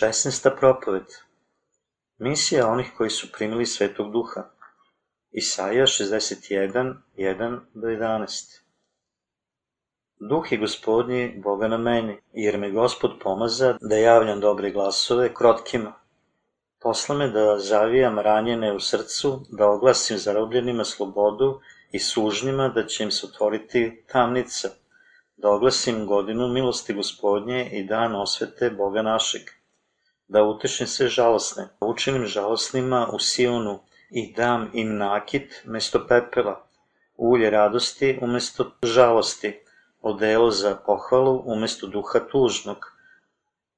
16. propoved Misija onih koji su primili Svetog Duha Isaija 61, 1 do 11 Duh je gospodnji Boga na meni, jer me gospod pomaza da javljam dobre glasove krotkima. Posla me da zavijam ranjene u srcu, da oglasim zarobljenima slobodu i sužnjima da će im se otvoriti tamnica, da oglasim godinu milosti gospodnje i dan osvete Boga našeg da utešim sve žalosne, da učinim žalosnima u Sionu i dam im nakit mesto pepela, ulje radosti umesto žalosti, odelo za pohvalu umesto duha tužnog,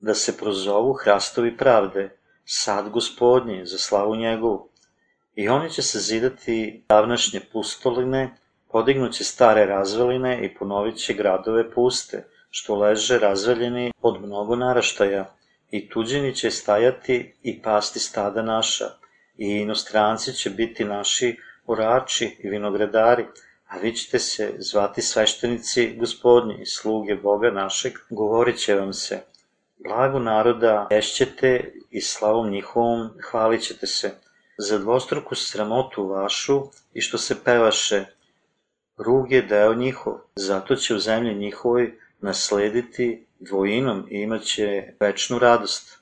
da se prozovu hrastovi pravde, sad gospodnji za slavu njegovu. I oni će se zidati davnašnje pustoline, podignuće stare razvaline i ponovit će gradove puste, što leže razvaljeni od mnogo naraštaja, i tuđini će stajati i pasti stada naša, i inostranci će biti naši orači i vinogradari, a vi ćete se zvati sveštenici gospodnji, sluge Boga našeg, govorit će vam se, blago naroda ješćete i slavom njihovom hvalit ćete se, za dvostruku sramotu vašu i što se pevaše, rug je deo njihov, zato će u zemlji njihovoj naslediti dvojinom imaće večnu radost.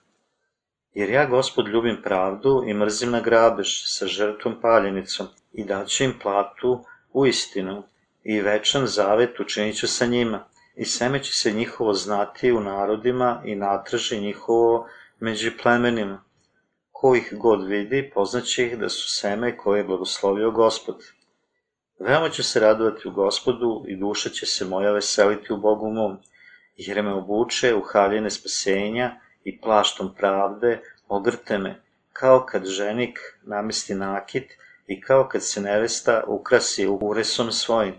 Jer ja, gospod, ljubim pravdu i mrzim na grabež sa žrtvom paljenicom i daću im platu u istinu i večan zavet učinit ću sa njima i seme će se njihovo znati u narodima i natraži njihovo među plemenima. Ko ih god vidi, poznaće ih da su seme koje je blagoslovio gospod. Veoma ću se radovati u gospodu i duša će se moja veseliti u Bogu mom, jer me obuče u haljine spasenja i plaštom pravde ogrte me, kao kad ženik namesti nakit i kao kad se nevesta ukrasi uresom svojim.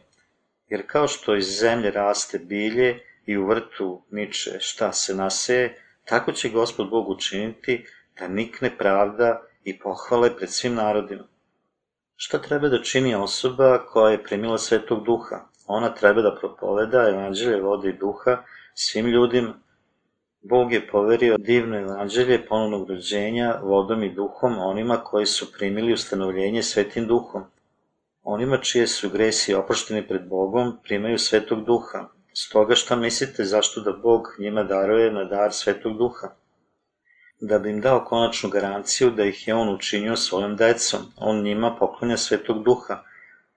Jer kao što iz zemlje raste bilje i u vrtu niče šta se naseje, tako će Gospod Bog učiniti da nikne pravda i pohvale pred svim narodima. Šta treba da čini osoba koja je primila svetog duha? Ona treba da propoveda evanđelje vode i duha svim ljudima. Bog je poverio divno evanđelje ponovnog rođenja vodom i duhom onima koji su primili ustanovljenje svetim duhom. Onima čije su gresi oprošteni pred Bogom primaju svetog duha. Stoga šta mislite zašto da Bog njima daruje na dar svetog duha? Da bi im dao konačnu garanciju da ih je On učinio svojom decom. On njima poklonja svetog duha.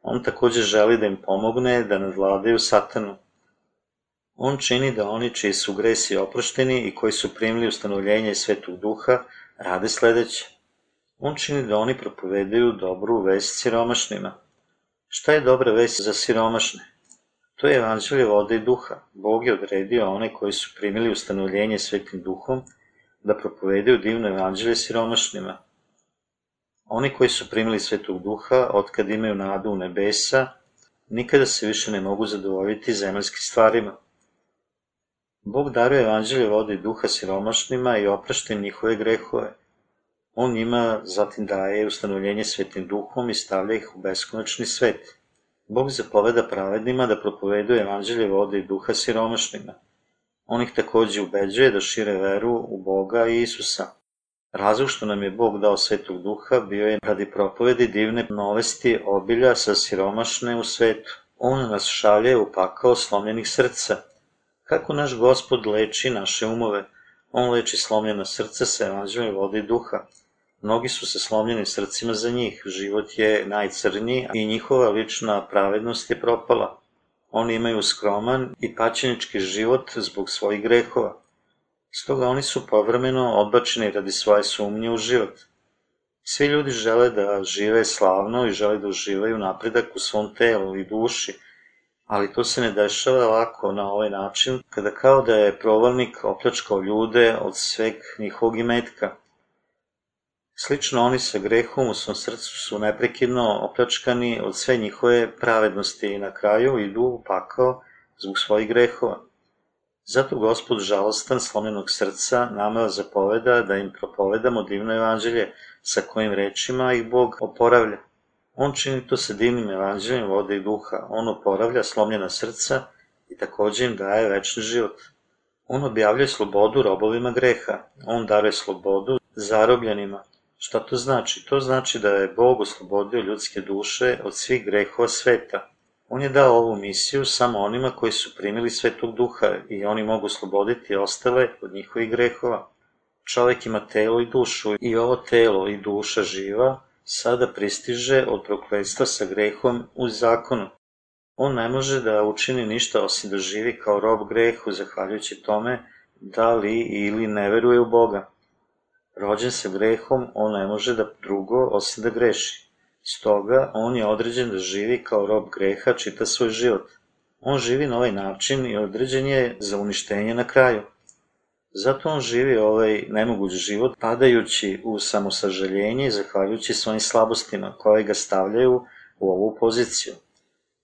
On takođe želi da im pomogne da nadvladaju satanu. On čini da oni čiji su gresi oprošteni i koji su primili ustanovljenje Svetog Duha rade sledeće. On čini da oni propovedaju dobru vest siromašnima. Šta je dobra vest za siromašne? To je evanđelje vode i duha. Bog je odredio one koji su primili ustanovljenje Svetim Duhom da propovedaju divno evanđelje siromašnima. Oni koji su primili Svetog Duha, otkad imaju nadu u nebesa, nikada se više ne mogu zadovoljiti zemaljskim stvarima. Bog daruje evanđelje vode i duha siromašnima i oprašta im njihove grehove. On njima zatim daje ustanovljenje svetim duhom i stavlja ih u beskonačni svet. Bog zapoveda pravednima da propoveduje evanđelje vode i duha siromašnima. On ih takođe ubeđuje da šire veru u Boga i Isusa. Razlog što nam je Bog dao svetog duha bio je radi propovedi divne novesti obilja sa siromašne u svetu. On nas šalje u pakao slomljenih srca, Kako naš gospod leči naše umove? On leči slomljena srca sa evanđeljem vode i duha. Mnogi su se slomljeni srcima za njih, život je najcrniji i njihova lična pravednost je propala. Oni imaju skroman i paćenički život zbog svojih grehova. Stoga oni su povremeno odbačeni radi svoje sumnje u život. Svi ljudi žele da žive slavno i žele da uživaju napredak u svom telu i duši, ali to se ne dešava lako na ovaj način, kada kao da je provalnik opljačkao ljude od sveg njihovog imetka. Slično oni sa grehom u svom srcu su neprekidno opljačkani od sve njihove pravednosti i na kraju idu u pakao zbog svojih grehova. Zato gospod žalostan slomenog srca nama zapoveda da im propovedamo divno evanđelje sa kojim rečima ih Bog oporavlja. On čini to sa divnim evanđeljem vode i duha. On oporavlja slomljena srca i takođe im daje večni život. On objavljuje slobodu robovima greha. On daruje slobodu zarobljenima. Šta to znači? To znači da je Bog oslobodio ljudske duše od svih grehova sveta. On je dao ovu misiju samo onima koji su primili svetog duha i oni mogu osloboditi ostale od njihovih grehova. Čovek ima telo i dušu i ovo telo i duša živa sada pristiže od prokledstva sa grehom u zakonu. On ne može da učini ništa osim da živi kao rob grehu, zahvaljujući tome da li ili ne veruje u Boga. Rođen sa grehom, on ne može da drugo osim da greši. Stoga, on je određen da živi kao rob greha čita svoj život. On živi na ovaj način i određen je za uništenje na kraju. Zato on živi ovaj nemoguć život, padajući u samosažaljenje i zahvaljujući svojim slabostima koje ga stavljaju u ovu poziciju.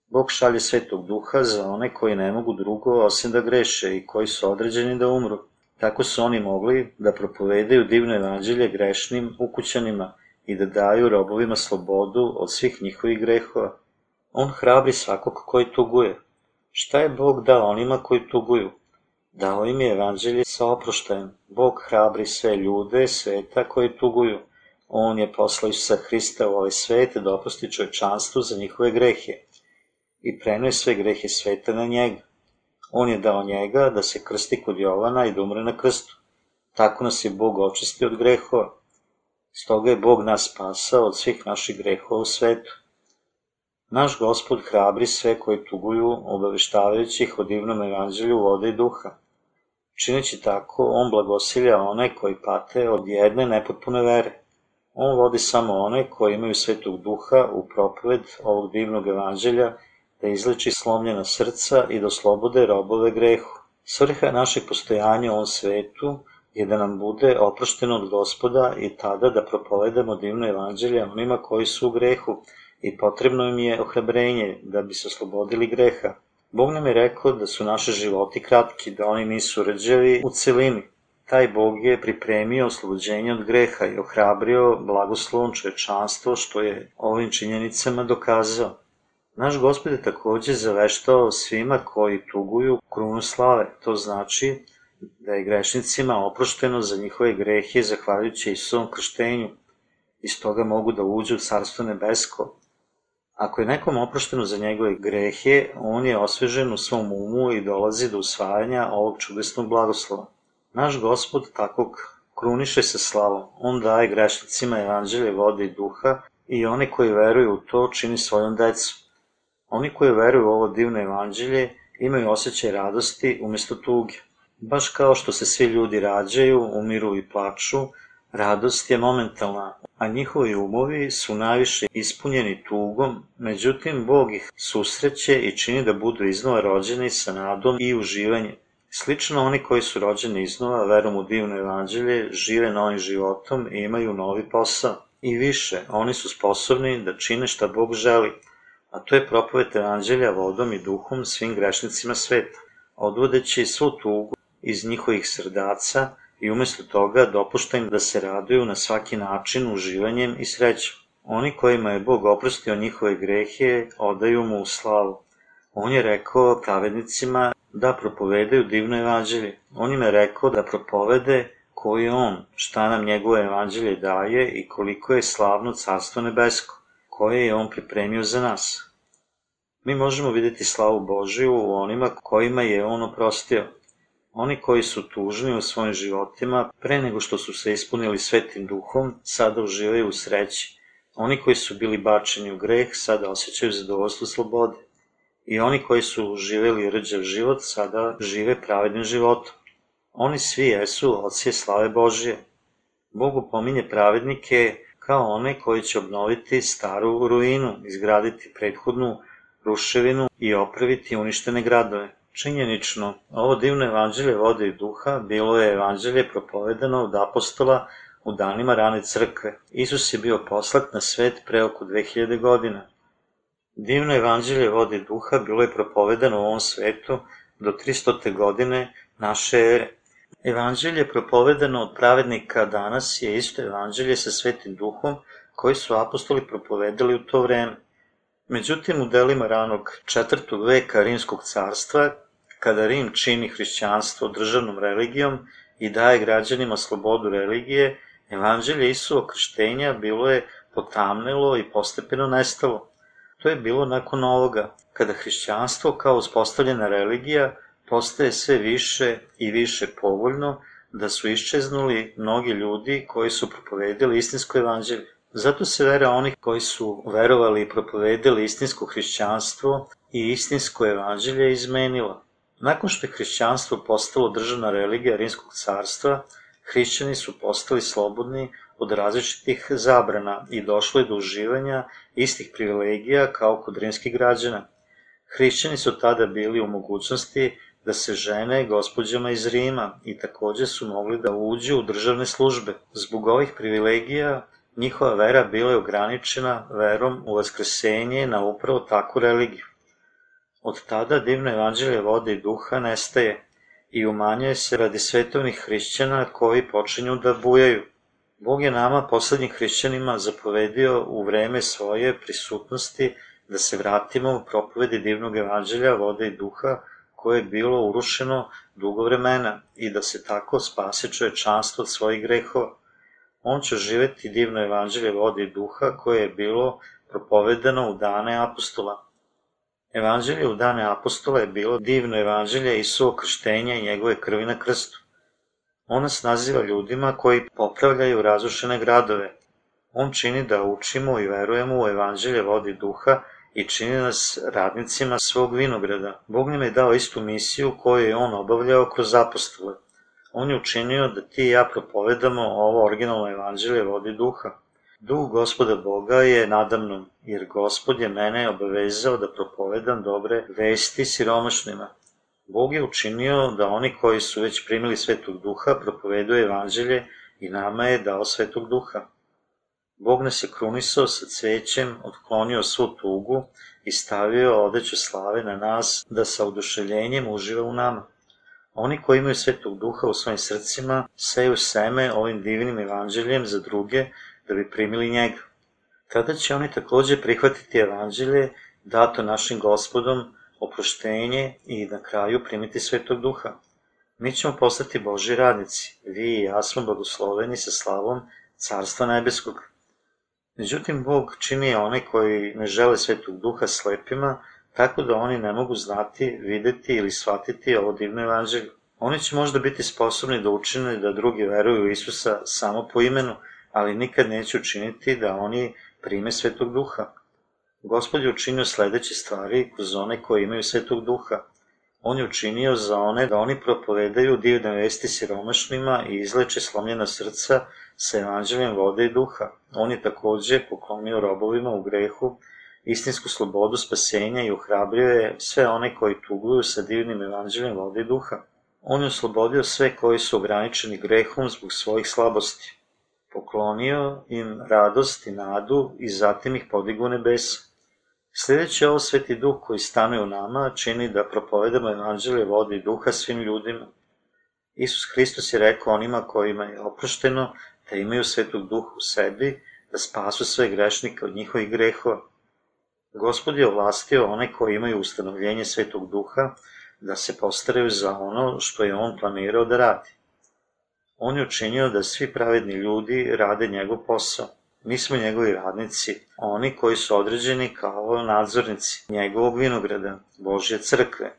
Bog šalje svetog duha za one koji ne mogu drugo osim da greše i koji su određeni da umru. Tako su oni mogli da propovedaju divno evanđelje grešnim ukućanima i da daju robovima slobodu od svih njihovih grehova. On hrabri svakog koji tuguje. Šta je Bog dao onima koji tuguju? Dao im je evanđelje sa oproštajem. Bog hrabri sve ljude sveta koji tuguju. On je poslao sa Hrista u ovaj svet da oprosti čovečanstvu za njihove grehe i prenuje sve grehe sveta na njega. On je dao njega da se krsti kod Jovana i da umre na krstu. Tako nas je Bog očistio od grehova. Stoga je Bog nas spasao od svih naših grehova u svetu. Naš gospod hrabri sve koji tuguju, obaveštavajući ih o divnom evanđelju vode i duha. Čineći tako, on blagosilja one koji pate od jedne nepotpune vere. On vodi samo one koji imaju svetog duha u propoved ovog divnog evanđelja da izleči slomljena srca i da slobode robove grehu. Svrha našeg postojanja u ovom svetu je da nam bude oprošteno od gospoda i tada da propovedamo divno evanđelje onima koji su u grehu i potrebno im je ohrabrenje da bi se oslobodili greha. Bog nam je rekao da su naše životi kratki, da oni nisu rđavi u celini. Taj Bog je pripremio oslobođenje od greha i ohrabrio blagoslovom čovečanstvo što je ovim činjenicama dokazao. Naš gospod je takođe zaveštao svima koji tuguju krunu slave, to znači da je grešnicima oprošteno za njihove grehe zahvaljujući Isusovom krštenju, i stoga mogu da uđu u Carstvo nebesko. Ako je nekom oprošteno za njegove grehe, on je osvežen u svom umu i dolazi do usvajanja ovog čudesnog blagoslova. Naš gospod takvog kruniše se slavom. On daje grešnicima evanđelje vode i duha i oni koji veruju u to čini svojom decom. Oni koji veruju u ovo divno evanđelje imaju osjećaj radosti umesto tuge. Baš kao što se svi ljudi rađaju, umiru i plaču, radost je momentalna, a njihovi umovi su najviše ispunjeni tugom, međutim Bog ih susreće i čini da budu iznova rođeni sa nadom i uživanjem. Slično oni koji su rođeni iznova, verom u divno evanđelje, žive novim životom i imaju novi posao. I više, oni su sposobni da čine šta Bog želi, a to je propovet evanđelja vodom i duhom svim grešnicima sveta, odvodeći svu tugu iz njihovih srdaca i umesto toga dopušta im da se raduju na svaki način uživanjem i srećom. Oni kojima je Bog oprostio njihove grehe, odaju mu u slavu. On je rekao pravednicima da propovedaju divno evanđelje. On im je rekao da propovede koji je on, šta nam njegovo evanđelje daje i koliko je slavno carstvo nebesko, koje je on pripremio za nas. Mi možemo videti slavu Božiju u onima kojima je on oprostio. Oni koji su tužni u svojim životima, pre nego što su se ispunili svetim duhom, sada uživaju u sreći. Oni koji su bili bačeni u greh, sada osjećaju zadovoljstvo slobode. I oni koji su živeli rđav život, sada žive pravednim životom. Oni svi jesu ocije slave Božije. Bogu pominje pravednike kao one koji će obnoviti staru ruinu, izgraditi prethodnu ruševinu i opraviti uništene gradove. Činjenično, ovo divno evanđelje vode i duha bilo je evanđelje propovedano od apostola u danima rane crkve. Isus je bio poslat na svet pre oko 2000 godina. Divno evanđelje vode i duha bilo je propovedano u ovom svetu do 300. godine naše ere. Evanđelje propovedano od pravednika danas je isto evanđelje sa svetim duhom koji su apostoli propovedali u to vreme. Međutim, u delima ranog četvrtog veka Rimskog carstva kada Rim čini hrišćanstvo državnom religijom i daje građanima slobodu religije, evanđelje Isuo krštenja bilo je potamnelo i postepeno nestalo. To je bilo nakon ovoga, kada hrišćanstvo kao uspostavljena religija postaje sve više i više povoljno, da su iščeznuli mnogi ljudi koji su propovedili istinsko evanđelje. Zato se vera onih koji su verovali i propovedili istinsko hrišćanstvo i istinsko evanđelje izmenila. Nakon što je hrišćanstvo postalo državna religija Rimskog carstva, hrišćani su postali slobodni od različitih zabrana i došlo je do uživanja istih privilegija kao kod rimskih građana. Hrišćani su tada bili u mogućnosti da se žene gospođama iz Rima i takođe su mogli da uđu u državne službe. Zbog ovih privilegija njihova vera bila je ograničena verom u vaskrsenje na upravo takvu religiju. Od tada divno evanđelje vode i duha nestaje i umanjuje se radi svetovnih hrišćana koji počinju da bujaju. Bog je nama, poslednjim hrišćanima, zapovedio u vreme svoje prisutnosti da se vratimo u propovedi divnog evanđelja vode i duha koje je bilo urušeno dugo vremena i da se tako spase čovečanstvo od svojih grehova. On će živeti divno evanđelje vode i duha koje je bilo propovedano u dane apostola. Evanđelje u dane apostola je bilo divno evanđelje Isuo krštenja i njegove krvi na krstu. On nas naziva ljudima koji popravljaju razrušene gradove. On čini da učimo i verujemo u evanđelje vodi duha i čini nas radnicima svog vinograda. Bog nam je dao istu misiju koju je on obavljao kroz apostole. On je učinio da ti i ja propovedamo ovo originalno evanđelje vodi duha. Duh gospoda Boga je nadamnom, jer gospod je mene obavezao da propovedam dobre vesti siromašnima. Bog je učinio da oni koji su već primili svetog duha propovedu evanđelje i nama je dao svetog duha. Bog nas je krunisao sa cvećem, otklonio svu tugu i stavio odeću slave na nas da sa oduševljenjem uživa u nama. Oni koji imaju svetog duha u svojim srcima seju seme ovim divnim evanđeljem za druge da bi primili njega. Tada će oni takođe prihvatiti evanđelje dato našim gospodom, oproštenje i na kraju primiti svetog duha. Mi ćemo postati Boži radnici, vi i ja smo blagosloveni sa slavom Carstva Nebeskog. Međutim, Bog čini one koji ne žele svetog duha slepima, tako da oni ne mogu znati, videti ili shvatiti ovo divno evanđelje. Oni će možda biti sposobni da učine da drugi veruju Isusa samo po imenu, ali nikad neće učiniti da oni prime svetog duha. Gospod je učinio sledeće stvari kroz one koji imaju svetog duha. On je učinio za one da oni propovedaju divne vesti siromašnima i izleče slomljena srca sa evanđeljem vode i duha. On je takođe poklonio robovima u grehu istinsku slobodu spasenja i uhrabrio je sve one koji tuguju sa divnim evanđeljem vode i duha. On je oslobodio sve koji su ograničeni grehom zbog svojih slabosti. Poklonio im radost i nadu i zatim ih podigu nebesa. Sledeći ovo sveti duh koji stanuje u nama čini da propovedamo evanđelje vode i duha svim ljudima. Isus Hristos je rekao onima kojima je oprošteno da imaju svetog duha u sebi, da spasu sve grešnike od njihovih grehova. Gospod je ovlastio one koji imaju ustanovljenje svetog duha da se postaraju za ono što je on planirao da radi. On je učinio da svi pravedni ljudi rade njegov posao. Mi smo njegovi radnici, oni koji su određeni kao nadzornici njegovog vinograda, Božje crkve.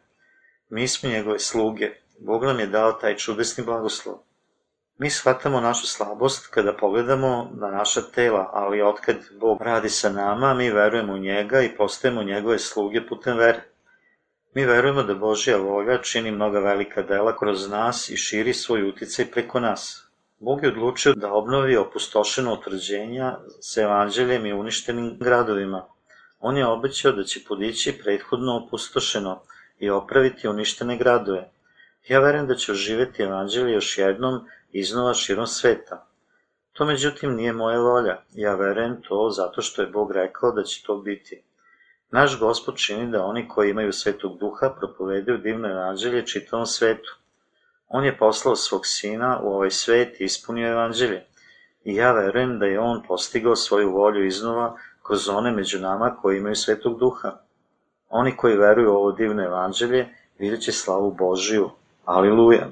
Mi smo njegove sluge. Bog nam je dao taj čudesni blagoslov. Mi shvatamo našu slabost kada pogledamo na naša tela, ali otkad Bog radi sa nama, mi verujemo u njega i postajemo njegove sluge putem vere. Mi verujemo da Božja volja čini mnoga velika dela kroz nas i širi svoj uticaj preko nas. Bog je odlučio da obnovi opustošeno utvrđenja sa evanđeljem i uništenim gradovima. On je obećao da će podići prethodno opustošeno i opraviti uništene gradove. Ja verujem da će oživeti evanđelje još jednom iznova širom sveta. To međutim nije moja volja, ja verujem to zato što je Bog rekao da će to biti. Naš gospod čini da oni koji imaju svetog duha propovedaju divno evanđelje čitavom svetu. On je poslao svog sina u ovaj svet i ispunio evanđelje. I ja verujem da je on postigao svoju volju iznova kroz one među nama koji imaju svetog duha. Oni koji veruju u ovo divno evanđelje vidjet će slavu Božiju. Aliluja.